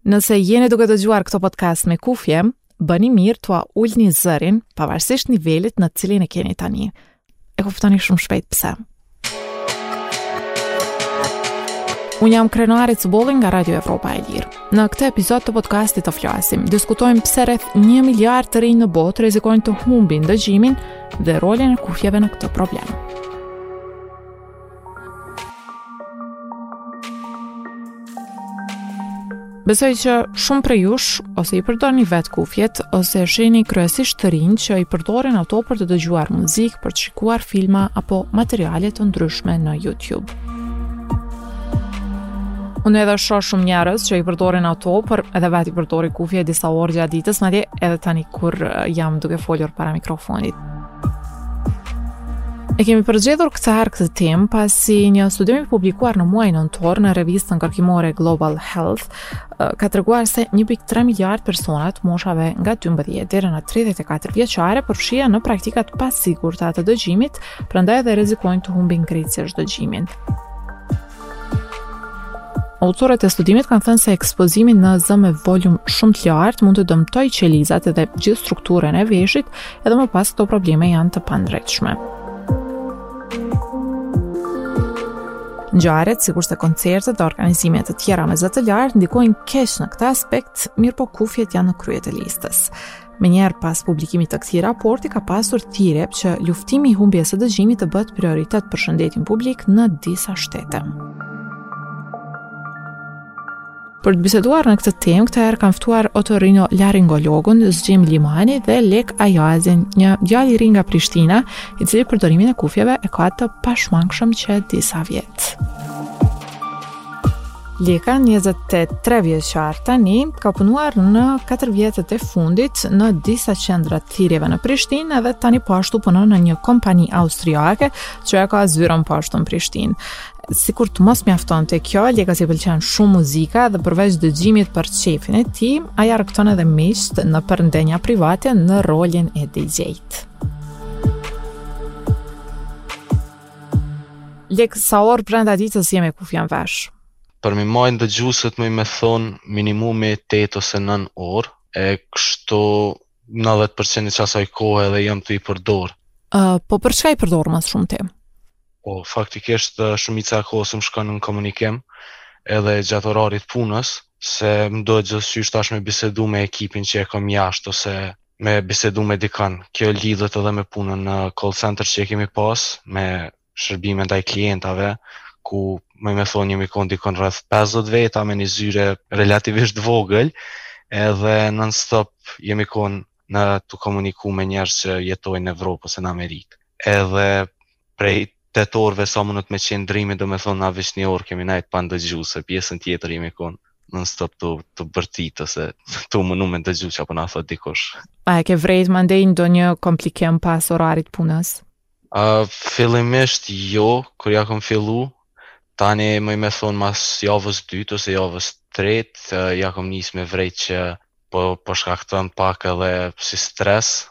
Nëse jeni duke dëgjuar këtë podcast me kufje, bëni mirë ta ulni zërin, pavarësisht nivelit në cilin e keni tani. E kuptoni shumë shpejt pse. Unë jam Krenare Cubolli nga Radio Evropa e Lirë. Në këtë episod të podcastit Të flasim, diskutojmë pse rreth një miliard të rinj në botë rrezikojnë të humbin dëgjimin dhe rolin e kufjeve në këtë problem. Besoj që shumë prej jush ose i përdorni vetë kufjet ose i shihni kryesisht të rinj që i përdorin ato për të dëgjuar muzikë, për të shikuar filma apo materiale të ndryshme në YouTube. Unë edhe shoh shumë njerëz që i përdorin ato, por edhe vetë i përdori kufje disa orë gjatë ditës, madje edhe tani kur eh, jam duke folur para mikrofonit. E kemi përzgjedhur këtë herë këtë temë pasi një studim i publikuar në muajin nëntor në revistën kërkimore Global Health ka treguar se 1.3 miliard persona të moshave nga 12 deri në 34 vjeçare përfshihen në praktika të pasigurta të dëgjimit, prandaj edhe rrezikojnë të humbin krejtësisht dëgjimin. Autorët e studimit kanë thënë se ekspozimi në zë me volum shumë të lartë mund të dëmtojë qelizat dhe gjithë strukturën e veshit, edhe më pas këto probleme janë të pandreqshme. Ngjarjet, sikurse koncertet dhe organizime të tjera me zë të lartë ndikojnë keq në këtë aspekt, mirëpo kufjet janë në krye të listës. Menjëherë pas publikimit të këtij raporti ka pasur thirrje që luftimi i humbjes së dëgjimit të bëhet prioritet për shëndetin publik në disa shtete. Për të biseduar në këtë temë, këtë herë kam ftuar otorinolaringologun Zgjim Limani dhe Lekë Ajazin, një djalë i ri nga Prishtina, i cili përdorimin e kufjeve e ka të pashmangshëm që disa vjet. Leka, 23 vjeçar tani, ka punuar në 4 vjetët e fundit në disa qendra të thirrjeve në Prishtinë edhe tani po ashtu punon në një kompani austriake që e ka zyrën po ashtu në Prishtinë. Sikur të mos mjaftonte kjo, Lekës i pëlqen shumë muzika dhe përveç dëgjimit për qejfin e tij, ai argëton edhe miqtë nëpër ndeja private në rolin e DJ-t. Lekë, sa orë brenda ditës je me kufje n'vesh? Për me i majt dëgjuset muj me thonë minimumi 8 ose 9 orë, e kështu 90% e qasaj kohë edhe jam tu i përdor. Uh, po për çka i përdor më së shumti? Po, faktikisht shumica e kohës më shkon në komunikim edhe gjatë orarit t'punës, se m'duhet gjithqysh tash me bisedu me ekipin që e kom jashtë ose me bisedu me dikën. Kjo lidhet edhe me punën në call center që e kemi pas, me shërbime ndaj klientave, ku do me thonë jemi kon dikun rreth 50 veta me një zyre relativisht t'vogël, edhe non stop jemi kon në tu komuniku me njerëz që jetojnë në Evropë ose në Amerikë. Edhe prej tetë orëve sa mun me qenë ndrrimi do me thonë na veç një orë kemi nejtë pa ndëgju se pjesën tjetër jemi kon non stop tu tu bërtit ose tu munu me ndëgju qa po na thot dikush A e ke vrejt mandej ndonjë komplikim pas orarit punës? A, fillimisht jo, kur ja kom fillu, tani më i me thonë mas javës t'dytë ose javës t'tretë, ja kom nisë me vrejt që po, po shkakton pak edhe si stres,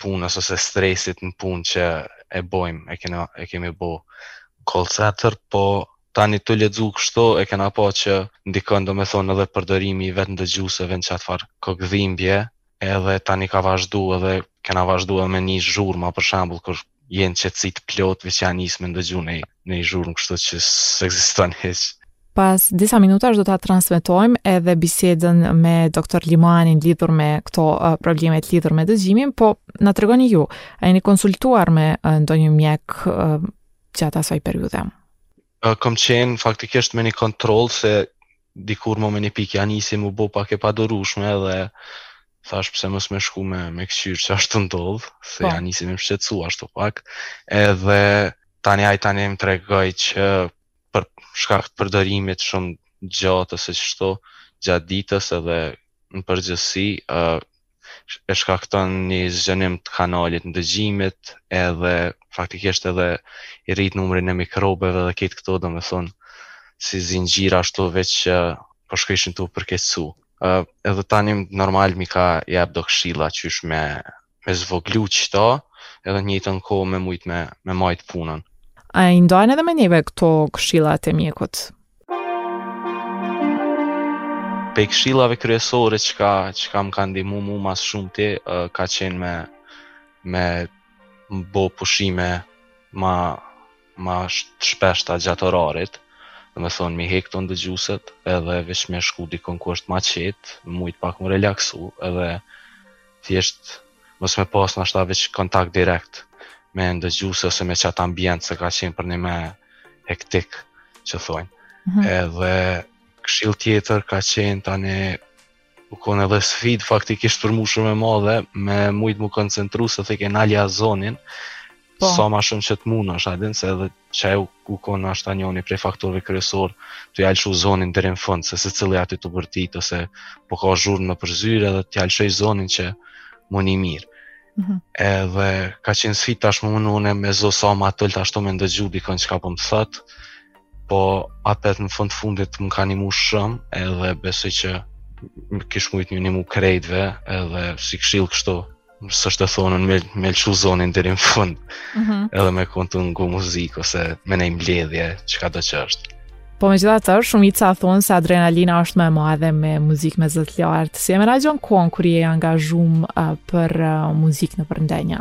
punës ose stresit në punë që e bojmë, e, kena, e kemi bo call center, po tani tu lexu kështu e kena pa që ndikon do me thonë edhe përdorimi i vetë ndëgjuseve në qatë farë kokëdhimbje, edhe tani ka vazhdu edhe kena vazhdu edhe me ni zhurma për shembull kur je në qetësi të plot veç ja nis me ndëgju një zhurmë kështu që s'ekziston hiç. Pas disa minutash do ta transmetojmë edhe bisedën me doktor Limanin lidhur me këto uh, problemet lidhur me dëgjimin, po na tregoni ju, a jeni konsultuar me uh, ndonjë mjek uh, gjatë asaj periudhe? Uh, kom qenë faktikisht me një kontrollë se dikur mo me ni pik ja nisi mu bo pak e padurushme edhe thash pse mos me shku me e kqyr qa asht tu ndodh se po. ja nisi me m'shqetësu ashtu pak edhe tani ai tani më tregoi që për shkak të përdorimit shumë t'gjatë ose qashtu gjatë ditës edhe në përgjithësi uh, e shkakton një zgjanim të kanalit t'ndëgjimit edhe faktikisht edhe i rrit numrin e mikrobeve dhe krejt këto do me thonë si zinxhir ashtu veç që po shkojshin tu përkeqsu. Uh, edhe tani normal mi ka jep do këshilla qysh me, me zvoglu qëta edhe në të njëjtën kohë me mujt me, me majtë punën. A i ndan edhe me neve këto këshillat e mjekut? Pej këshillave kryesore qka, qka më ka ndihmu mu mas shumti, uh, ka qenë me, me bo pushime ma, ma shpeshta gjatë orarit, do me thonë mi hek ndëgjuset edhe veç me shku dikun ku është ma qetë, me ujtë pak mu relaksu edhe thjesht mos me pas nashta veç kontakt direkt me ndëgjuse ose me qatë ambient se ka qenë përnime hektik që thojnë. Mm -hmm. Edhe këshill tjetër ka qenë tani u konë edhe sfid faktikisht për mu shumë e madhe me mujtë mu koncentru se t'thike nalja zonin Po. Sa ma shumë që të mundësh, a din se edhe qaj u konë ashtë njoni prej faktorve kryesor tu ja lshu zonin deri në fund, se secili aty tu bërtit, ose po ka zhurmë nëpër zyre dhe tu ja lshu zonin që me ni mirë. Mm -hmm. Edhe ka qenë sfidë tash me u munu unë me zo sa ma t'ulët tash të me ndëgju dikon çka po më thotë, po apet në fund fundit më ka nimu shumë edhe besoj që kish mujt me i nimu krejtve edhe si këshillë kështu s'është e thonën me, me lëshu zonin deri në fund mm -hmm. edhe me kon tu ngu muzikë ose me nej mbledhje çkado që është Po megjithatë, shumica thonë se adrenalina është më e madhe me muzikë me zë të lartë. Si e menaxhon kohën kur je angazhum uh, për uh, muzikë nëpër ndeja?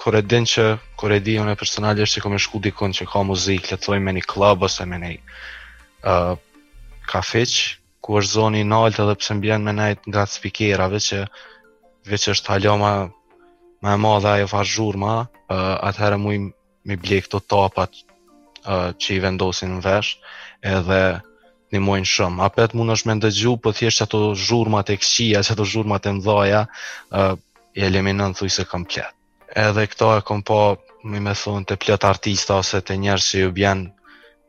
Kur e din që, kur e di unë personalisht që kom me shku dikun që ka muzikë, le të thoj me një klab ose me një uh, kafiq, ku është zoni i naltë edhe pse mbjen me nejt ngat spikerave, që veç është hala ma, ma e madhe ajo farë zhurma, uh, atëherë muj m'i ble këto tapat uh, që i vendosin në vesh, edhe nimojnë shumë. Apet mundësh me ndëgju, por po thjesht qato zhurmat e këqija, qato zhurmat e mdhaja, uh, i eliminon thujse komplet. Edhe këta e kom pa domethonë te plot artista ose te njerëz që ju bjen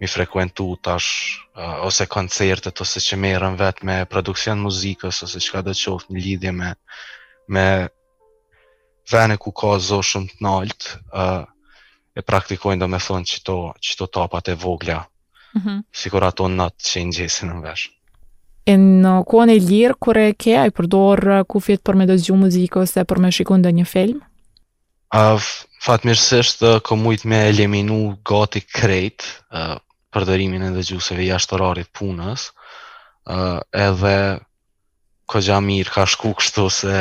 m'i frekuentu tash ose koncertet ose që merren vetë me produksion muzikës ose çkado qoftë në lidhje me me vene ku ka zo shumë të naltë uh, e praktikojnë domethonë qëto, qëto tapat e vogla, mm -hmm. sikur ato n'not që i ngjesin në vesh. E në kohën e lirë, kur e ke, a i përdor uh, kufjet për me dëgju muzikë ose për me shiku ndonjë film? Uh, fatmirësisht, uh, kom mujt me eliminu gati krejt uh, përdorimin e ndëgjuseve jashtë orarit punës, uh, edhe Goxha mirë ka shku kështu se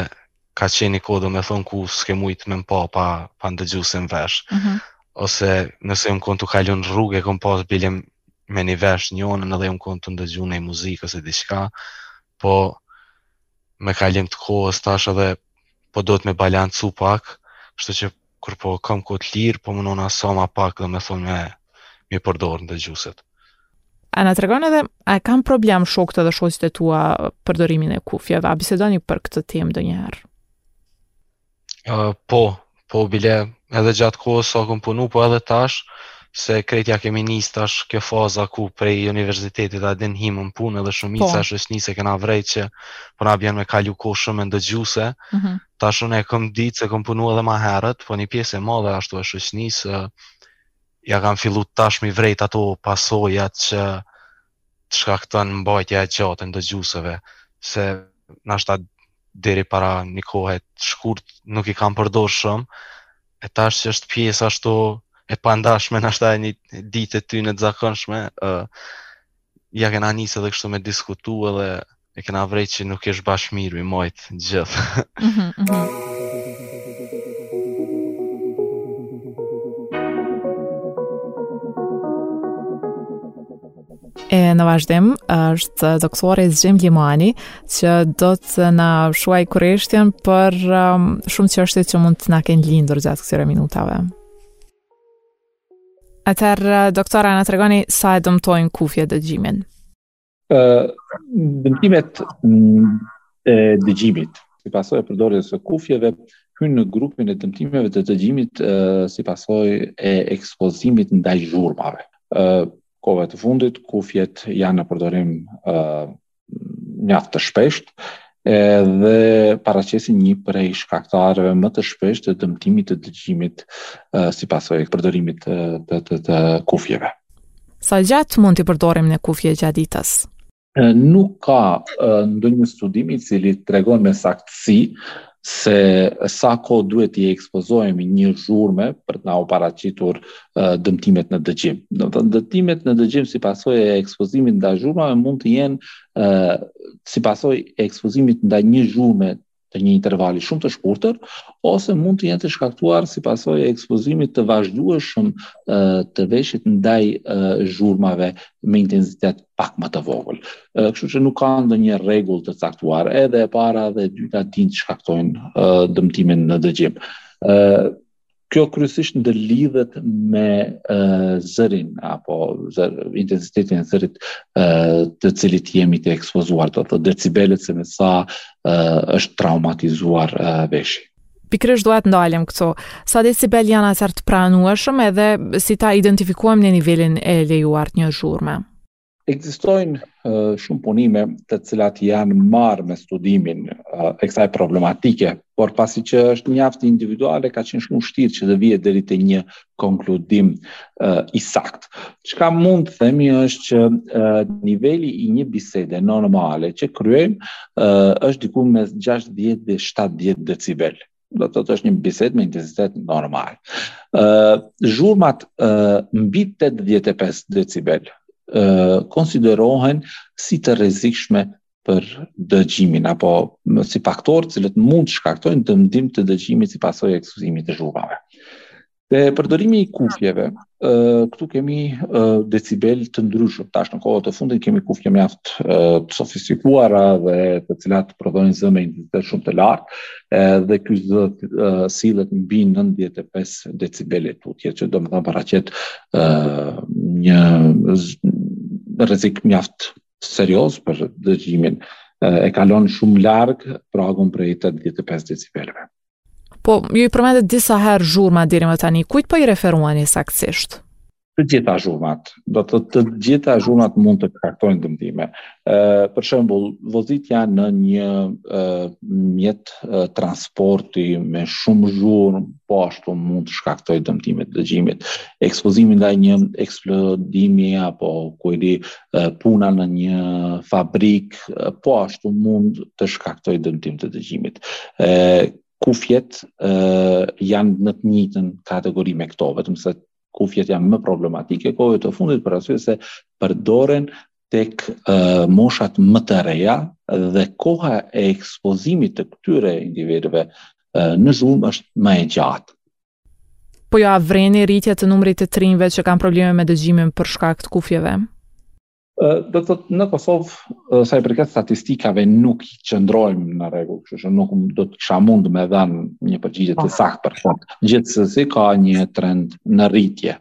ka qenë ni kohë domethonë ku s'ke mujtë me m'pa pa, pa ndëgjuse n'vesh. Mm -hmm. Ose nëse jom konë tu kalu n'rrugë e kom pas bile me një vesh njonën edhe jom konë tu ndëgju nej muzikë ose diçka, po me kalim të kohës tash edhe po duhet me balancu pak, kështu që kur po kam kohë të lirë, po munona sa ma pak domethonë me, m'i përdorë ndëgjuset. A na tregon edhe, a kanë problem shokët dhe shoqit e tua përdorimin e kufjeve, a bisedoni për këtë temë ndonjëherë? Uh, po, po bile edhe gjatë kohës sa kom punu, po edhe tash, se krejt e kemi nis tash kjo faza ku prej universitetit a din him n'punë edhe shumica po. e shoqnisë e kena vrejt që po na bjen me kalu kohë shumë me ndëgjuse, mm -hmm. Tash unë e kam ditë se kam punu edhe ma herët, po një pjesë e madhe ashtu e shoqnisë ja kanë fillu tash mi vrejt ato pasojat që të shkakton mbajtja e gjatë e ndëgjuseve, se nashta deri para një kohë të shkurt nuk i kanë përdor shumë, e tash që është pjesë ashtu e pandashme nashta e një dite të tyne të zakonshme, uh, ja kena nisë edhe kështu me diskutu edhe e kena vrejt që nuk ish bash mirë mi mojt gjithë. Mm -hmm, mm -hmm. E në vazhdim është doktori Zgjim Limani që do të na shuaj kureshtjen për um, shumë çështje që mund të na kenë lindur gjatë këtyre minutave. Atëherë, doktor, a na tregoni sa e dëmtojnë kufjet dëgjimin? Dëmtimet mm, e dëgjimit, si pasoj e përdorjes së kufjeve, hyjnë në grupin e dëmtimeve të dëgjimit si pasojë e ekspozimit ndaj zhurmave. Kohëve të fundit, kufjet janë në përdorim mjaft të shpeshtë dhe paraqesin një prej shkaktarëve më të shpeshtë të dëmtimit të dëgjimit si pasojë e përdorimit të, të, të, të kufjeve. Sa gjatë mund t'i përdorim ne kufjet gjatë ditës? Nuk ka ndonjë studim i cili tregon me saktësi se sa kohë duhet t'i ekspozohemi një zhurme për të na u paraqitur dëmtimet në dëgjim. Domethënë dëmtimet në dëgjim si pasojë e ekspozimit ndaj zhurmave mund të jenë si pasojë e ekspozimit ndaj një zhurme të një intervali shumë të shkurtër ose mund të jenë të shkaktuar si pasojë e ekspozimit të vazhdueshëm të veshit ndaj zhurmave me intensitet pak më të vogël. Kështu që nuk ka ndonjë rregull të caktuar, edhe e para dhe e dyta dinë të shkaktojnë dëmtimin në dëgjim. Kjo kryesisht ndërlidhet me zërin apo zër, intensitetin e zërit të cilit jemi të ekspozuar, do të thotë decibelet se me sa është traumatizuar veshi. pikërisht doja të ndalem këtu. Sa decibel janë atëherë të pranueshëm edhe si ta identifikojmë ne nivelin e lejuar të një zhurme? Ekzistojnë uh, shumë punime të cilat janë marrë me studimin uh, e kësaj problematike, por pasi që është mjaft individuale, ka qenë shumë vështirë që të vihet deri te një konkludim uh, i saktë. Çka mund të themi është që uh, niveli i një bisede normale që kryejmë uh, është diku mes 60 dhe 70 decibel. Do të thotë është një bisedë me intensitet normal. Ë uh, zhurmat uh, mbi 85 decibel uh, konsiderohen si të rrezikshme për dëgjimin apo si faktorë që mund të shkaktojnë dëmtim të dëgjimit si pasojë e ekspozimit të zhurmave. Te përdorimi i kufjeve, ë këtu kemi ë decibel të ndryshëm. Tash në kohët e fundit kemi kufje mjaft të sofistikuara dhe të cilat prodhojnë zë me intensitet shumë të lartë, dhe ky zë sillet mbi 95 decibel e tutje, që domethënë paraqet ë një rrezik mjaft serioz për dëgjimin. E kalon shumë larg pragun prej 85 decibelëve. Po, ju i përmendët disa herë zhurma deri më tani. Kujt po i referuani saktësisht? Të gjitha zhurmat, do të thotë të gjitha zhurmat mund të shkaktojnë dëmtime. Ë për shembull, vozitja në një ë mjet e, transporti me shumë zhurmë po ashtu mund të shkaktojë dëmtime të dëgjimit. Ekspozimi ndaj një eksplodimi apo kujdi puna në një fabrikë, po ashtu mund të shkaktojë dëmtim të dëgjimit. Kufjet janë në të njëtën kategori me këto, vetëm se kufjet janë më problematike, kohët e fundit për arsye se përdoren tek uh, moshat më të reja dhe koha e ekspozimit të këtyre individëve uh, në zhurmë është më e gjatë. Po ju a vëreni rritje të numrit të të rinjve që kanë probleme me dëgjimin për shkak të kufjeve? Do të thotë në Kosovë sa i përket statistikave nuk qëndrojmë në rregull, kështu që nuk do të kisha mund me dhënë një përgjigje të po. saktë për këtë. Gjithsesi ka një trend në rritje.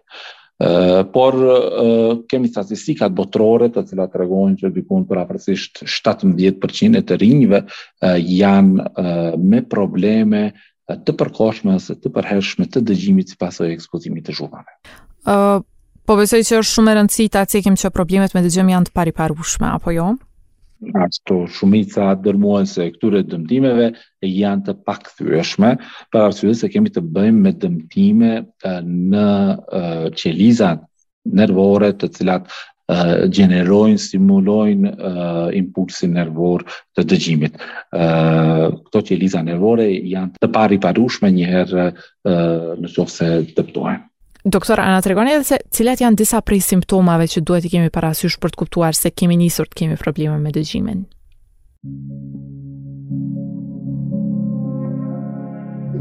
Uh, por uh, kemi statistikat botërore të cilat tregojnë që diku për afërsisht 17% e të rinjve uh, janë uh, me probleme të përkohshme ose të përhershme të dëgjimit si pasojë e ekspozimit të zhurmave. Ë uh, po besoj që është shumë e rëndësishme ta cekim që problemet me dëgjim janë të pariparueshme apo jo? Ashtu shumica dërmuese e këtyre dëmtimeve janë të pakthyeshme, për arsye se kemi të bëjmë me dëmtime në qelizat nervore të cilat gjenerojnë, stimulojnë uh, impulsin nervor të dëgjimit. Uh, këto qeliza nervore janë të pariparushme njëherë uh, në qoftë se dëmtohen. Doktor, a na tregoni edhe se cilat janë disa prej simptomave që duhet t'i kemi parasysh për të kuptuar se kemi nisur të kemi probleme me dëgjimin?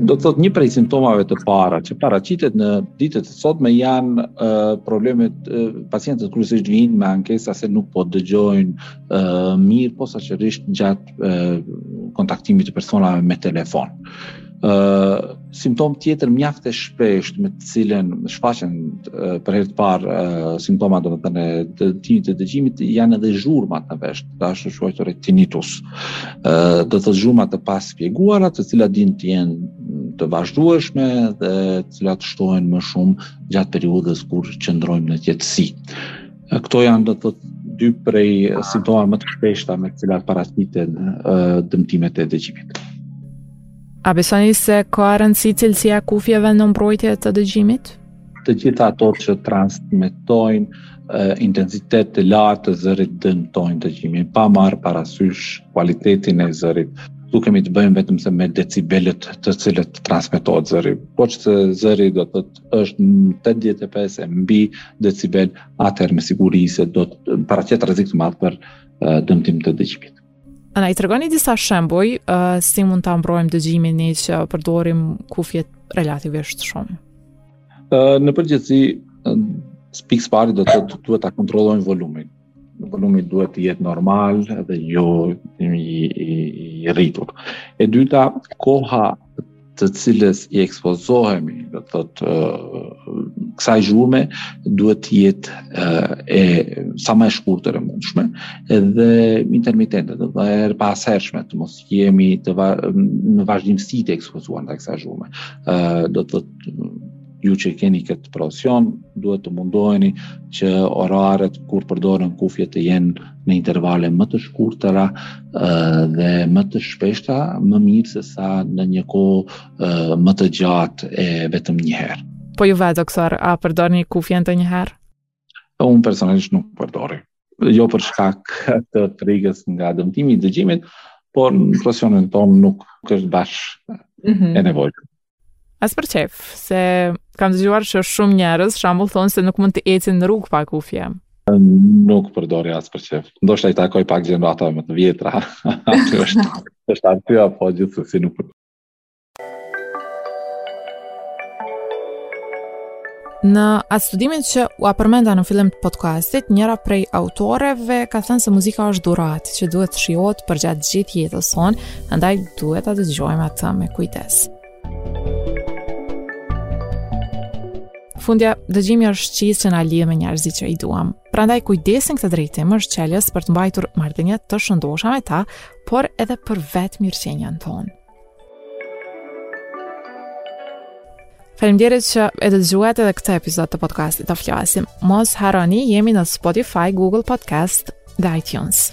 do të thotë një prej simptomave të para që paraqitet në ditët e sotme janë uh, problemet uh, pacientët kryesisht vijnë me ankesa se nuk po dëgjojnë uh, mirë posaçërisht gjatë uh, kontaktimit të personave me telefon. Ë simptomë tjetër mjaft e shpeshtë me të cilën shfaqen për herë të parë simptomat do të thotë dëmtimit të dëgjimit janë edhe zhurmat në vesh, ashtuquajtur tinnitus. Ë do të thotë zhurma të pashpjeguara, të cilat dinë të jenë të vazhdueshme dhe të cilat shtohen më shumë gjatë periudhës kur qëndrojmë në qetësi. Këto janë do të thotë dy prej simptomave më të shpeshta me të cilat paraqiten dëmtimet e dëgjimit. A besoni se ka rëndësi cilësia e kufjeve në mbrojtje të dëgjimit? Të gjitha ato që transmetojnë intensitet të lartë të zërit dëmtojnë dëgjimin, pa marrë parasysh kualitetin e zërit këtu kemi të bëjmë vetëm se me decibelët me të cilët transmetohet zëri. Po qe se zëri do të thotë është në 85 e mbi decibel, atëherë me siguri se do të paraqesë rrezik të madh për dëmtim të dëgjimit. A na i tregoni disa shembuj uh, si mund ta mbrojmë dëgjimin ne që përdorim kufjet relativisht shumë? Uh, në përgjithësi pikë së pari do të thotë duhet ta kontrollojmë volumin. Volumi duhet të jetë normal dhe jo i, i, i rritur. E dyta, koha të cilës i ekspozohemi, do të thotë kësaj zhurme duhet të jetë e sa më e shkurtër e mundshme dhe intermitente, do të thotë herëpashershme të mos jemi të va, në vazhdimësi të ekspozuar ndaj kësaj zhurme. Ë do të thotë ju që keni këtë profesion, duhet të mundoheni që oraret kur përdoren kufje të jenë në intervale më të shkurtra dhe më të shpeshta, më mirë sesa në një kohë më të gjatë e vetëm një herë. Po ju vetë, doktor, a përdorni kufje ndonjëherë? Po unë personalisht nuk përdori. Jo për shkak të frikës nga dëmtimi i dëgjimit, por në profesionin tonë nuk është bash mm -hmm. e nevojshme. As për qejf, se kam dëgjuar që shumë njerëz shembull thonë se nuk mund të ecin në rrugë pa kufje. Nuk përdori as për qejf. Ndoshta i takoj pak gjeneratave më të vjetra. Ajo është është arsyeja po gjithsesi nuk Në atë studimin që ua përmenda në fillim të podcastit, njëra prej autoreve ka thënë se muzika është dhuratë që duhet të shijohet përgjatë gjithë jetës sonë, ndaj duhet ta dëgjojmë atë me kujdes. Fundja, dëgjimi është shqisë që na lidh me njerëzit që i duam. Prandaj kujdesi në këtë drejtim është çelës për të mbajtur marrëdhëniet të shëndosha me ta, por edhe për vetë mirëqenien tonë. Faleminderit që e dëgjuat edhe këtë episod të podcastit të flasim. Mos harroni, jemi në Spotify, Google Podcast dhe iTunes.